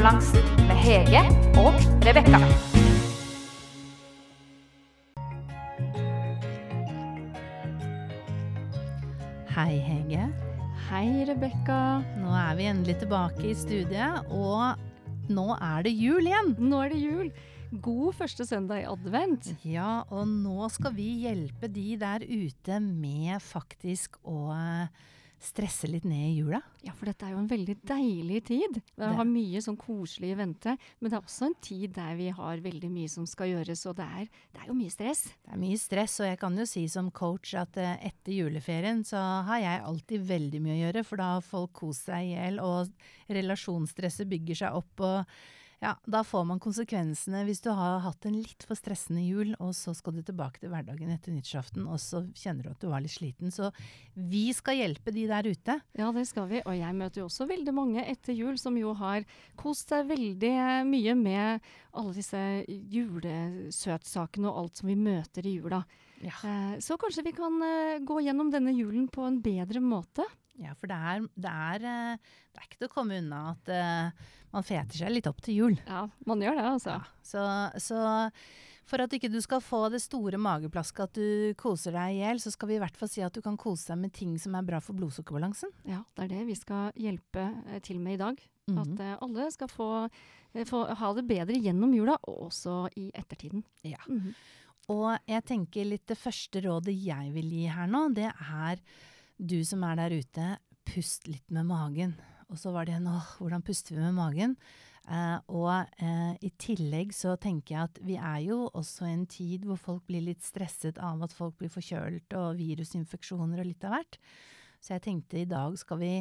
Blodsukkerabalansen med Hege og Rebekka. Hei, Hege. Hei, Rebekka. Nå er vi endelig tilbake i studiet, og nå er det jul igjen. Nå er det jul. God første søndag i advent. Ja, og nå skal vi hjelpe de der ute med faktisk å stresse litt ned i jula. Ja, for dette er jo en veldig deilig tid. Vi har mye sånn koselig i vente. Men det er også en tid der vi har veldig mye som skal gjøres, og det er, det er jo mye stress. Det er mye stress, og jeg kan jo si som coach at eh, etter juleferien så har jeg alltid veldig mye å gjøre, for da har folk kost seg i hjel, og relasjonsstresset bygger seg opp. og ja, Da får man konsekvensene hvis du har hatt en litt for stressende jul, og så skal du tilbake til hverdagen etter nyttårsaften, og så kjenner du at du var litt sliten. Så vi skal hjelpe de der ute. Ja, det skal vi. Og jeg møter jo også veldig mange etter jul som jo har kost seg veldig mye med alle disse julesøtsakene og alt som vi møter i jula. Ja. Eh, Så kanskje vi kan eh, gå gjennom denne julen på en bedre måte. Ja, for det er, det er, eh, det er ikke til å komme unna at uh, man feter seg litt opp til jul. Ja, man gjør det, altså. Ja, så, så for at ikke du skal få det store mageplasket at du koser deg i hjel, så skal vi i hvert fall si at du kan kose deg med ting som er bra for blodsukkerbalansen. Ja, det er det vi skal hjelpe eh, til med i dag. Mhm. At uh, alle skal få, få ha det bedre gjennom jula, og også i ettertiden. Ja. Mhm. Og jeg tenker litt det første rådet jeg vil gi her nå, det er du som er der ute, pust litt med magen. Og så var det en åh, hvordan puster vi med magen? Eh, og eh, i tillegg så tenker jeg at vi er jo også i en tid hvor folk blir litt stresset av at folk blir forkjølt og virusinfeksjoner og litt av hvert. Så jeg tenkte i dag skal vi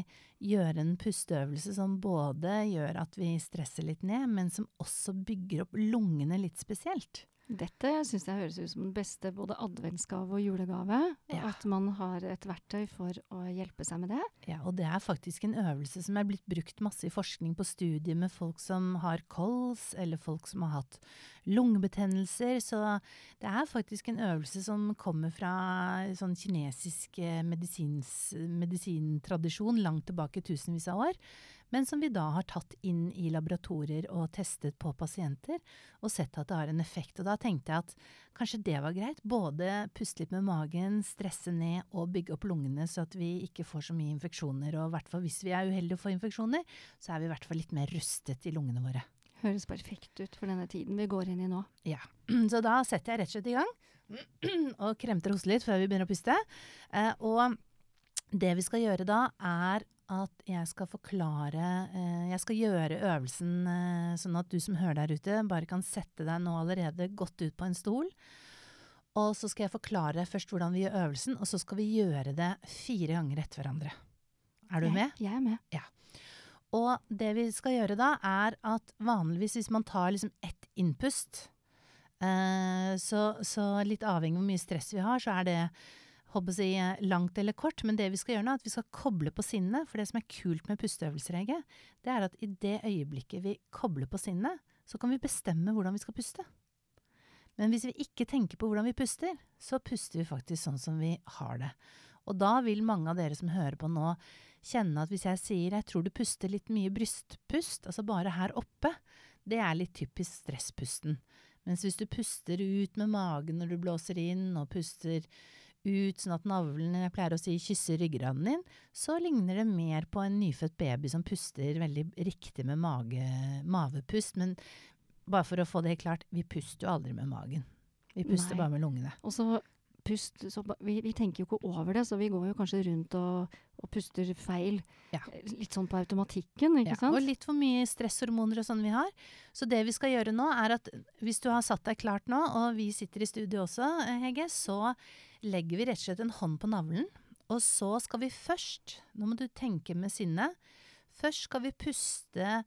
gjøre en pusteøvelse som både gjør at vi stresser litt ned, men som også bygger opp lungene litt spesielt. Dette syns jeg høres ut som den beste både adventsgave og julegave. Ja. At man har et verktøy for å hjelpe seg med det. Ja, og det er faktisk en øvelse som er blitt brukt masse i forskning på studier med folk som har kols, eller folk som har hatt lungebetennelser. Så det er faktisk en øvelse som kommer fra sånn kinesisk eh, medisins, medisintradisjon langt tilbake tusenvis av år. Men som vi da har tatt inn i laboratorier og testet på pasienter, og sett at det har en effekt. Og da tenkte jeg at kanskje det var greit. Både puste litt med magen, stresse ned og bygge opp lungene, så at vi ikke får så mye infeksjoner. Og i hvert fall hvis vi er uheldige og får infeksjoner, så er vi i hvert fall litt mer rustet i lungene våre. Høres perfekt ut for denne tiden vi går inn i nå. Ja, Så da setter jeg rett og slett i gang og kremter hoste litt før vi begynner å puste. Eh, og det vi skal gjøre da, er at jeg skal forklare eh, Jeg skal gjøre øvelsen eh, sånn at du som hører der ute, bare kan sette deg nå allerede godt ut på en stol. Og så skal jeg forklare først hvordan vi gjør øvelsen, og så skal vi gjøre det fire ganger etter hverandre. Er du jeg, med? Jeg er med. Og det vi skal gjøre da, er at vanligvis hvis man tar liksom ett innpust, eh, så, så litt avhengig av hvor mye stress vi har, så er det håper å si, eh, langt eller kort. Men det vi skal gjøre nå, er at vi skal koble på sinnet. For det som er kult med pusteøvelser, Hege, det er at i det øyeblikket vi kobler på sinnet, så kan vi bestemme hvordan vi skal puste. Men hvis vi ikke tenker på hvordan vi puster, så puster vi faktisk sånn som vi har det. Og da vil mange av dere som hører på nå, kjenne at hvis jeg sier jeg tror du puster litt mye brystpust, altså bare her oppe, det er litt typisk stresspusten. Mens hvis du puster ut med magen når du blåser inn, og puster ut sånn at navlen, jeg pleier å si, kysser ryggraden din, så ligner det mer på en nyfødt baby som puster veldig riktig med mage, mavepust. Men bare for å få det helt klart, vi puster jo aldri med magen. Vi puster Nei. bare med lungene. Og så pust så, vi, vi tenker jo ikke over det, så vi går jo kanskje rundt og, og puster feil. Ja. Litt sånn på automatikken, ikke Ja, sant? og litt for mye stresshormoner og sånn vi har. Så det vi skal gjøre nå, er at hvis du har satt deg klart nå, og vi sitter i studio også, eh, Hege, så legger vi rett og slett en hånd på navlen. Og så skal vi først, nå må du tenke med sinnet, først skal vi puste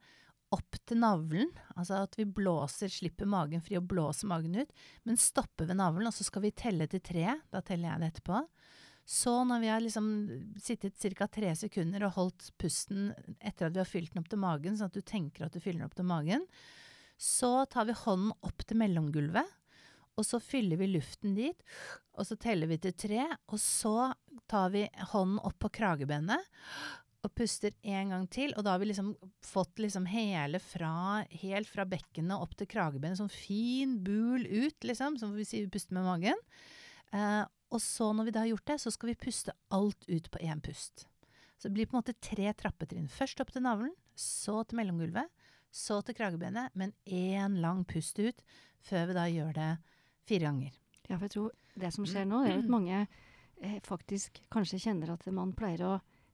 opp til navlen, altså at vi blåser, slipper magen fri og blåser magen ut, men stopper ved navlen, og så skal vi telle til tre, da teller jeg det etterpå. Så når vi har liksom sittet ca. tre sekunder og holdt pusten etter at vi har fylt den opp til magen, sånn at du tenker at du fyller den opp til magen, så tar vi hånden opp til mellomgulvet, og så fyller vi luften dit, og så teller vi til tre, og så tar vi hånden opp på kragebenet, og puster en gang til. Og da har vi liksom fått liksom hele fra, helt fra bekkenet opp til kragebenet, sånn fin bul ut, liksom, som vi sier vi puster med magen. Eh, og så når vi da har gjort det, så skal vi puste alt ut på én pust. Så det blir på en måte tre trappetrinn. Først opp til navlen, så til mellomgulvet, så til kragebenet, men én lang pust ut før vi da gjør det fire ganger. Ja, for jeg tror det som skjer nå, det er at mange eh, faktisk kanskje kjenner at man pleier å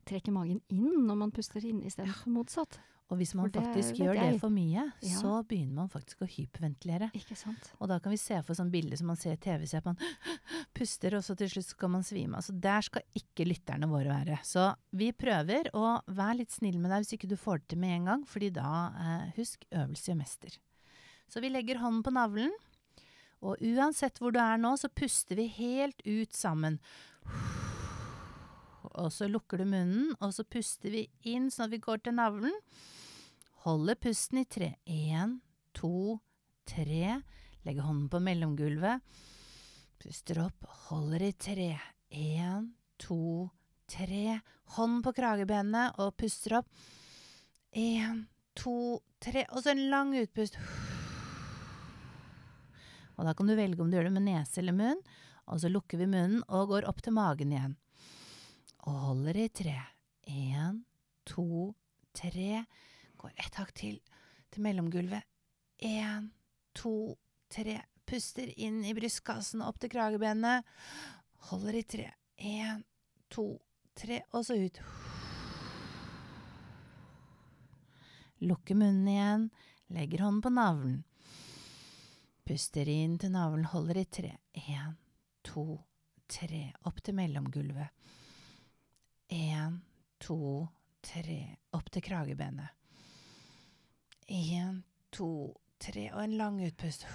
trekke magen inn når man puster inn istedenfor motsatt. Og hvis man For det faktisk vet gjør det for mye, Ja. så begynner man faktisk å hyperventilere. Ikke sant? Og da kan vi se for sånn bilde som man ser i TV, ser at man puster, og så til slutt skal man svime av. Så der skal ikke lytterne våre være. Så vi prøver, og vær litt snill med deg hvis ikke du får det til med en gang, fordi da, eh, husk, øvelse gjør mester. Så vi legger hånden på navlen, og uansett hvor du er nå, så puster vi helt ut sammen. Og så lukker du munnen, og så puster vi inn sånn at vi går til navlen. Holder pusten i tre. Én, to, tre. Legger hånden på mellomgulvet. Puster opp, holder i tre. Én, to, tre. Hånden på kragebenet og puster opp. Én, to, tre. Og så en lang utpust. Og da kan du velge om du gjør det med nese eller munn. Og så lukker vi munnen og går opp til magen igjen. Og holder i tre. Én, to, tre. Går ett hakk til til mellomgulvet. Én, to, tre. Puster inn i brystkassen, opp til kragebenet. Holder i tre. Én, to, tre, og så ut. Lukker munnen igjen, legger hånden på navlen. Puster inn til navlen, holder i tre. Én, to, tre. Opp til mellomgulvet. Én, to, tre. Opp til kragebenet. Én, to, tre. Og en lang utpust.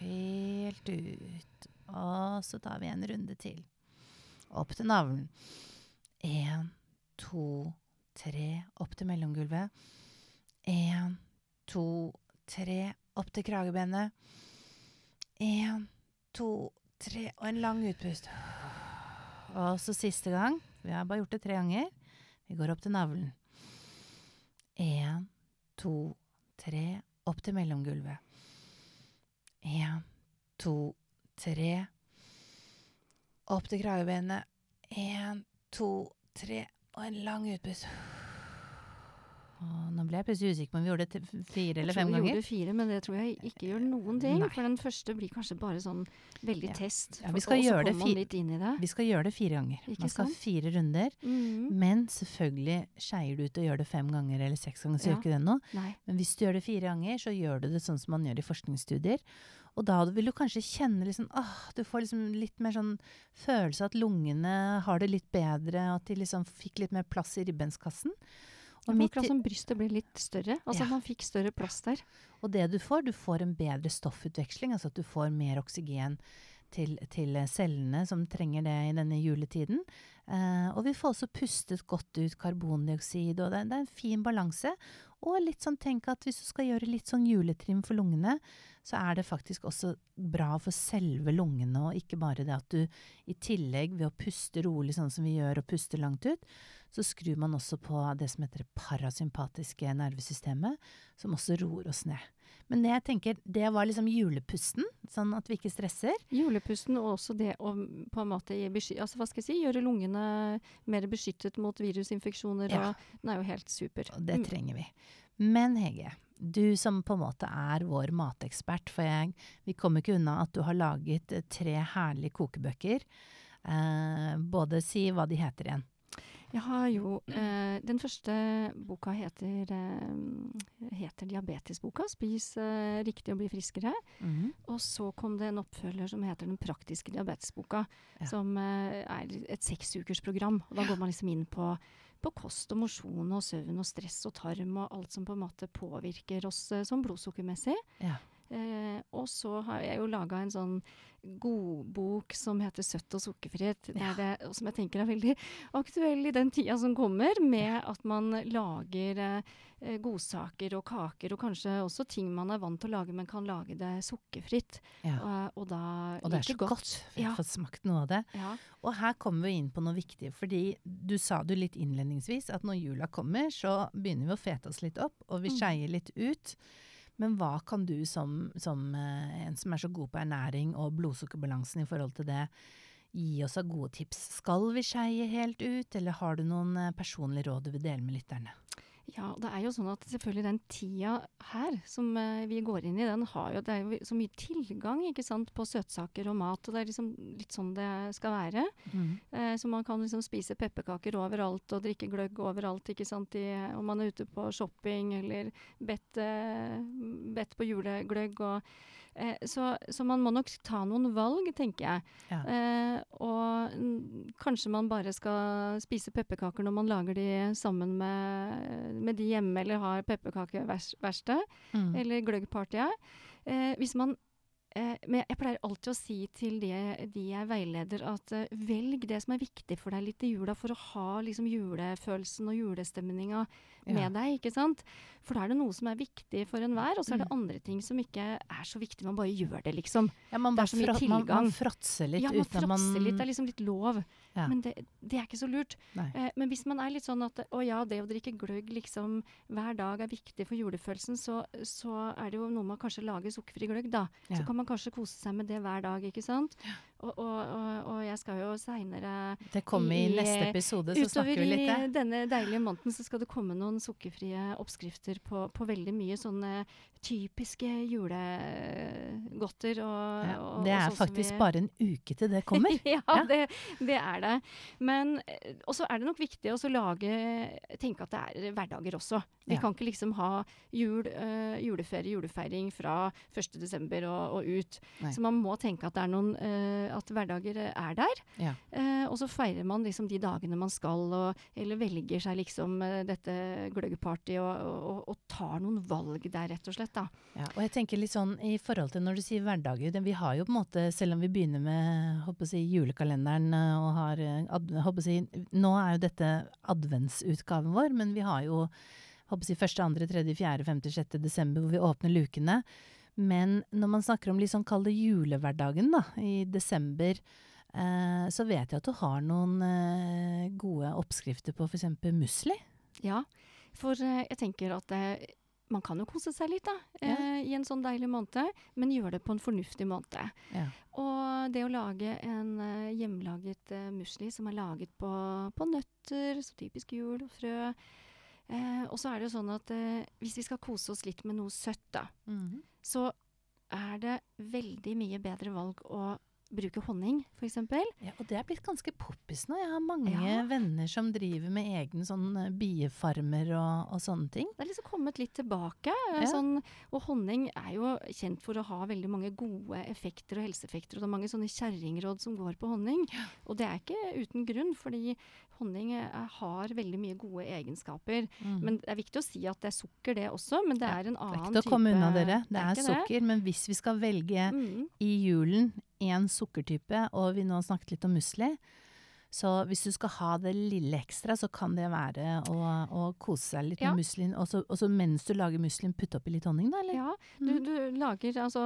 Helt ut. Og så tar vi en runde til. Opp til navlen. Én, to, tre. Opp til mellomgulvet. Én, to, tre. Opp til kragebenet. Én, to, tre. Og en lang utpust. Og så siste gang. Vi har bare gjort det tre ganger. Vi går opp til navlen. Én, to, tre. Opp til mellomgulvet. Én, to, tre. Opp til kragebenet. Én, to, tre. Og en lang utpust. Og nå ble jeg plutselig usikker på om vi gjorde det fire eller Jeg tror vi gjorde fire, men det tror jeg ikke gjør noen ting. Nei. For den første blir kanskje bare sånn veldig Ja. test. Ja, vi skal gjøre det i det. Vi skal gjøre det fire ganger. Ikke Man skal ha fire runder. Mhm. Men selvfølgelig, skeier du ut og gjør det fem ganger eller seks ganger, så Ja. gjør ikke det noe. Men hvis du gjør det fire ganger, så gjør du det sånn som man gjør i forskningsstudier. Og da vil du kanskje kjenne liksom, åh, du får liksom litt mer sånn følelse av at lungene har det litt bedre, at de liksom fikk litt mer plass i ribbenskassen. Og, Og midt akkurat som brystet ble litt større. Altså Ja. man fikk større plass der. og det du får, du får en bedre stoffutveksling, altså at du får mer oksygen til, til cellene som trenger det i denne juletiden. Eh, og vi får også pustet godt ut karbondioksid, og det, det er en fin balanse. Og litt sånn, tenk at hvis du skal gjøre litt sånn juletrim for lungene, så er det faktisk også bra for selve lungene, og ikke bare det at du i tillegg ved å puste rolig sånn som vi gjør, og puste langt ut, så skrur man også på det som heter det parasympatiske nervesystemet, som også roer oss ned. Men jeg tenker, det var liksom julepusten, sånn at vi ikke stresser. Julepusten og også det å på en måte altså, hva skal jeg si, gjøre lungene mer beskyttet mot virusinfeksjoner. Ja. Og den er jo helt super. Og det Mm. trenger vi. Men Hege, du som på en måte er vår matekspert, for jeg, vi kommer ikke unna at du har laget tre herlige kokebøker. Eh, både si hva de heter igjen. Jeg har jo eh, Den første boka heter, eh, heter Diabetesboka. 'Spis eh, riktig og bli friskere'. Og så kom det en oppfølger som heter Den praktiske diabetesboka. Ja. Som eh, er et seksukersprogram. Og da går man liksom inn på, på kost og mosjon og søvn og stress og tarm og alt som på en måte påvirker oss som blodsukkermessig. Ja. Eh, og så har jeg jo laga en sånn godbok som heter 'Søtt og sukkerfritt', ja. det, og som jeg tenker er veldig aktuell i den tida som kommer, med at man lager eh, godsaker og kaker, og kanskje også ting man er vant til å lage, men kan lage det sukkerfritt. Ja. Og, og da Og det er så godt. for Jeg Ja. har fått smakt noe av det. Ja. Og her kommer vi inn på noe viktig, fordi du sa du litt innledningsvis, at når jula kommer, så begynner vi å fete oss litt opp, og vi Mm. skeier litt ut. Men hva kan du som, som eh, en som er så god på ernæring og blodsukkerbalansen i forhold til det, gi oss av gode tips? Skal vi skeie helt ut, eller har du noen eh, personlige råd du vil dele med lytterne? Ja, det er jo sånn at selvfølgelig den tida her som eh, vi går inn i, den har jo Det er jo så mye tilgang ikke sant, på søtsaker og mat, og det er liksom litt sånn det skal være. Eh, så man kan liksom spise pepperkaker overalt og drikke gløgg overalt, ikke sant, i, om man er ute på shopping eller bedt, eh, bedt på julegløgg og eh, så, så man må nok ta noen valg, tenker jeg. Ja. Eh, og kanskje man bare skal spise pepperkaker når man lager de sammen med, med de hjemme, eller har pepperkakeverksted Mm. eller gløggpartyet. Eh, hvis man eh, Men jeg pleier alltid å si til de, de jeg veileder, at eh, velg det som er viktig for deg litt i jula, for å ha liksom julefølelsen og julestemninga Ja. med deg, ikke sant? For da er det noe som er viktig for enhver, og så er det Mm. andre ting som ikke er så viktig. Man bare gjør det, liksom. Ja, man, Det er så mye tilgang. man, man fråtser litt ja, man uten at man litt. Det er liksom litt lov. Ja. Men det, det er ikke så lurt. Eh, men hvis man er litt sånn at å ja, det å drikke gløgg liksom hver dag er viktig for julefølelsen, så, så er det jo noe med å kanskje lage sukkerfri gløgg, da. Ja. Så kan man kanskje kose seg med det hver dag, ikke sant. Og, og, og, og jeg skal jo seinere Det kommer i i- neste episode, så Utover snakker vi litt i denne deilige måneden så skal det komme noen sukkerfrie oppskrifter på, på veldig mye sånne typiske julegodter. Og, Ja, det er sånn faktisk vi- bare en uke til det kommer. ja, Ja. Det, det er det. Men eh, så er det nok viktig å lage Tenke at det er hverdager også. Vi Ja. kan ikke liksom ha jul, uh, juleferie, julefeiring fra 1.12. Og, og ut. Nei. Så man må tenke at det er noen eh, At hverdager er der. Ja. Eh, og så feirer man liksom de dagene man skal, og, eller velger seg liksom eh, dette gløggparty og, og, og tar noen valg der, rett og slett. da. Ja, og jeg tenker litt sånn i forhold til når du sier hverdager, vi har jo på en måte, selv om vi begynner med håper å si, julekalenderen eh, og har eh, håper å si, Nå er jo dette adventsutgaven vår, men vi har jo håper å si, 1., 2., 3., 4., 5., 6. desember hvor vi åpner lukene. Men når man snakker om litt sånn kall det julehverdagen da, i desember, eh, så vet jeg at du har noen eh, gode oppskrifter på f.eks. musli. Ja, for eh, jeg tenker at eh, man kan jo kose seg litt da, Ja. eh, i en sånn deilig måned, men gjøre det på en fornuftig måned. Ja. Og det å lage en eh, hjemmelaget musli som er laget på, på nøtter, så typisk jul og frø. Eh, og så er det jo sånn at eh, hvis vi skal kose oss litt med noe søtt, da, så er det veldig mye bedre valg å bruke honning, f.eks. Ja, og det er blitt ganske poppis nå. Jeg har mange Ja. venner som driver med egne sånn eh, biefarmer og, og sånne ting. Det er liksom kommet litt tilbake. Ja. Sånn, og honning er jo kjent for å ha veldig mange gode effekter og helseeffekter. Og det er mange sånne kjerringråd som går på honning. Og det er ikke uten grunn, fordi honning eh, har veldig mye gode egenskaper. Men det er viktig å si at det er sukker, det også. Men det Ja, er en annen type det er ikke til å komme unna dere. Det er sukker. Men hvis vi skal velge Mm. i julen én sukkertype, og vi nå snakket litt om musli, så hvis du skal ha det lille ekstra, så kan det være å, å kose seg litt Ja. med muslin. Og så mens du lager muslin, putte oppi litt honning, da, eller? Ja, du, du lager altså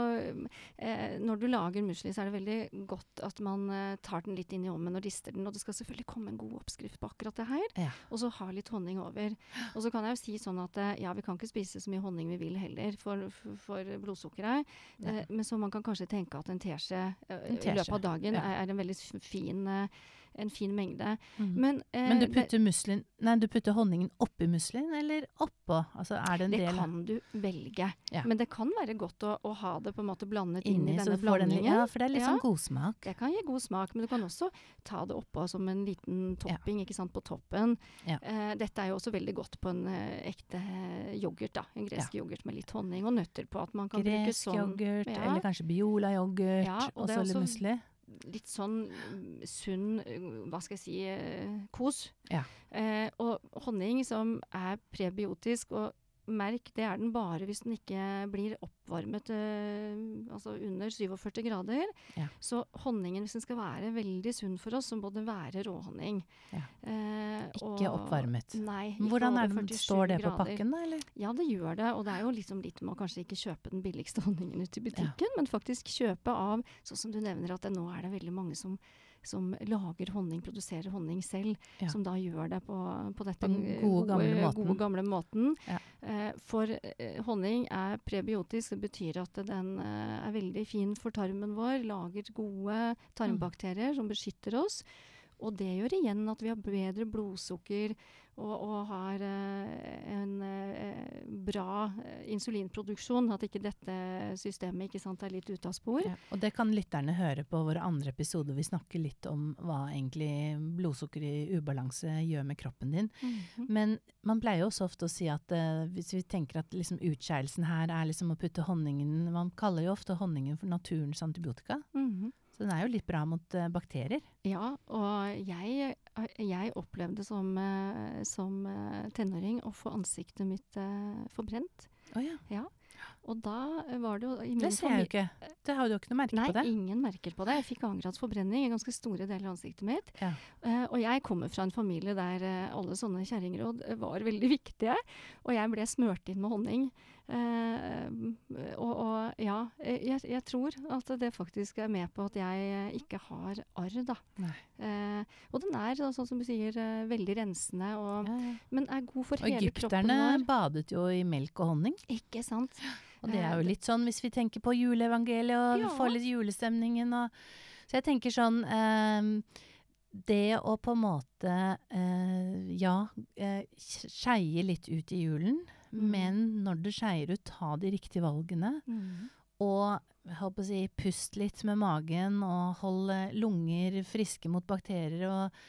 eh, Når du lager muslin, så er det veldig godt at man eh, tar den litt inn i ovnen og rister den. Og det skal selvfølgelig komme en god oppskrift på akkurat det her. Ja. Og så ha litt honning over. Og så kan jeg jo si sånn at eh, ja, vi kan ikke spise så mye honning vi vil heller for, for, for blodsukkeret. Eh, men så man kan kanskje tenke at en teskje eh, i løpet av dagen ja. er, er en veldig fin eh, en fin mengde. Mm. Men, eh, Men du putter muslin Nei, du putter honningen oppi muslin, eller oppå? Altså er det en Det del kan du velge. Ja. Men det kan være godt å, å ha det på en måte blandet inn inni, i denne blandingen. den. Ja, for det er litt Ja. sånn godsmak. Det kan gi god smak, men du kan også ta det oppå som en liten Ja. topping ikke sant, på toppen. Ja. Eh, dette er jo også veldig godt på en eh, ekte eh, yoghurt, da. En gresk yoghurt med litt honning og nøtter på. At man kan bruke Gresk sånn yoghurt, ja. eller kanskje Biola-yoghurt, Ja, og og så litt musli. Litt sånn mm, sunn, eh, hva skal jeg si, eh, kos. Ja. Eh, og honning som er prebiotisk og merk, det er den bare hvis den ikke blir oppvarmet øh, altså under 47 grader. Ja. Så honningen, hvis den skal være veldig sunn for oss, så må det være råhonning. Ja. Eh, Ikke og- oppvarmet. Nei. ikke Hvordan er den, står det på grader. pakken, da? Eller? Ja, det gjør det. Og det er jo liksom litt med å kanskje ikke kjøpe den billigste honningen ute i butikken, men faktisk kjøpe av Sånn som du nevner at det, nå er det veldig mange som, som lager honning, produserer honning selv, Ja. som da gjør det på, på dette den eh, gode, gamle måten. gode, gamle måten. Ja. Eh, for eh, honning er prebiotisk. Det betyr at den eh, er veldig fin for tarmen vår, lager gode tarmbakterier som beskytter oss. Og det gjør igjen at vi har bedre blodsukker og, og har eh, en eh, bra eh, insulinproduksjon. At ikke dette systemet ikke sant, er litt ute av spor. Ja. Og det kan lytterne høre på våre andre episoder. Vi snakker litt om hva egentlig blodsukker i ubalanse gjør med kroppen din. Mhm. Men man pleier jo også ofte å si at eh, hvis vi tenker at liksom utskeielsen her er liksom å putte honningen Man kaller jo ofte honningen for naturens antibiotika. Mhm. Så den er jo litt bra mot eh, bakterier. Ja, og jeg, jeg opplevde som, eh, som eh, tenåring å få ansiktet mitt eh, forbrent. Oh, ja. Ja. Og da var det jo i Det ser jeg jo ikke. Det har du jo ikke noe merke Nei, på det. Nei, ingen merker på det. Jeg fikk angradsforbrenning i ganske store deler av ansiktet mitt. Ja. Uh, og jeg kommer fra en familie der uh, alle sånne kjerringråd eh, var veldig viktige. Og jeg ble smørt inn med honning. Eh, og, og ja, eh, jeg, jeg tror at det faktisk er med på at jeg eh, ikke har arr, da. Eh, og den er, så- sånn som du sier, veldig rensende, og, Ja, ja. men er god for Og hele kroppen egypterne vår. badet jo i melk og honning. Ikke sant? Og det er jo litt sånn hvis vi tenker på juleevangeliet og Ja. får litt julestemningen og Så jeg tenker sånn eh, Det å på en måte eh, Ja, eh, skeie litt ut i julen, Mm. men når du skeier ut, ta de riktige valgene. mm. Og holdt på å si, pust litt med magen, og hold eh, lunger friske mot bakterier og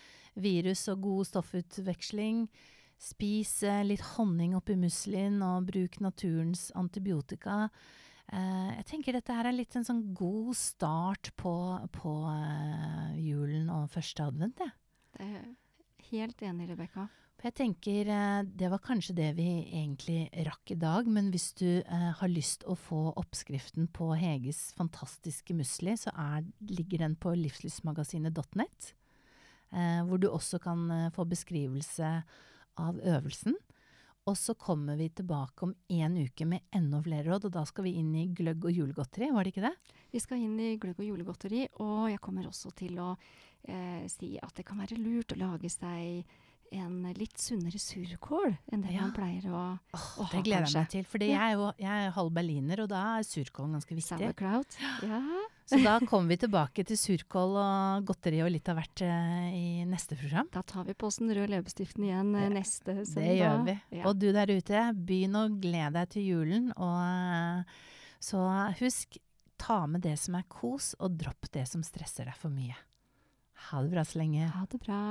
virus og god stoffutveksling. Spis eh, litt honning oppi muslin, og bruk naturens antibiotika. Eh, jeg tenker dette her er litt en sånn god start på, på eh, julen og første advent, jeg. Det er helt enig, Rebekka. Jeg tenker eh, det var kanskje det vi egentlig rakk i dag, men hvis du eh, har lyst å få oppskriften på Heges fantastiske musli, så er, ligger den på livslystmagasinet.net, eh, hvor du også kan eh, få beskrivelse av øvelsen. Og så kommer vi tilbake om en uke med enda flere råd, og da skal vi inn i gløgg og julegodteri, var det ikke det? Vi skal inn i gløgg og julegodteri, og jeg kommer også til å eh, si at det kan være lurt å lage seg en litt sunnere surkål enn det Ja. man pleier å oh, Å det gleder gleder jeg meg til, for jeg er jo jeg er halv berliner, og da er surkålen ganske viktig. Sauerkraut. Ja. Så da kommer vi tilbake til surkål og godteri og litt av hvert eh, i neste program. Da tar vi på oss den røde leppestiften igjen eh, neste søndag. Det gjør vi. Ja. Og du der ute, begynn å glede deg til julen. Og eh, så husk, ta med det som er kos, og dropp det som stresser deg for mye. Ha det bra så lenge. Ha det bra.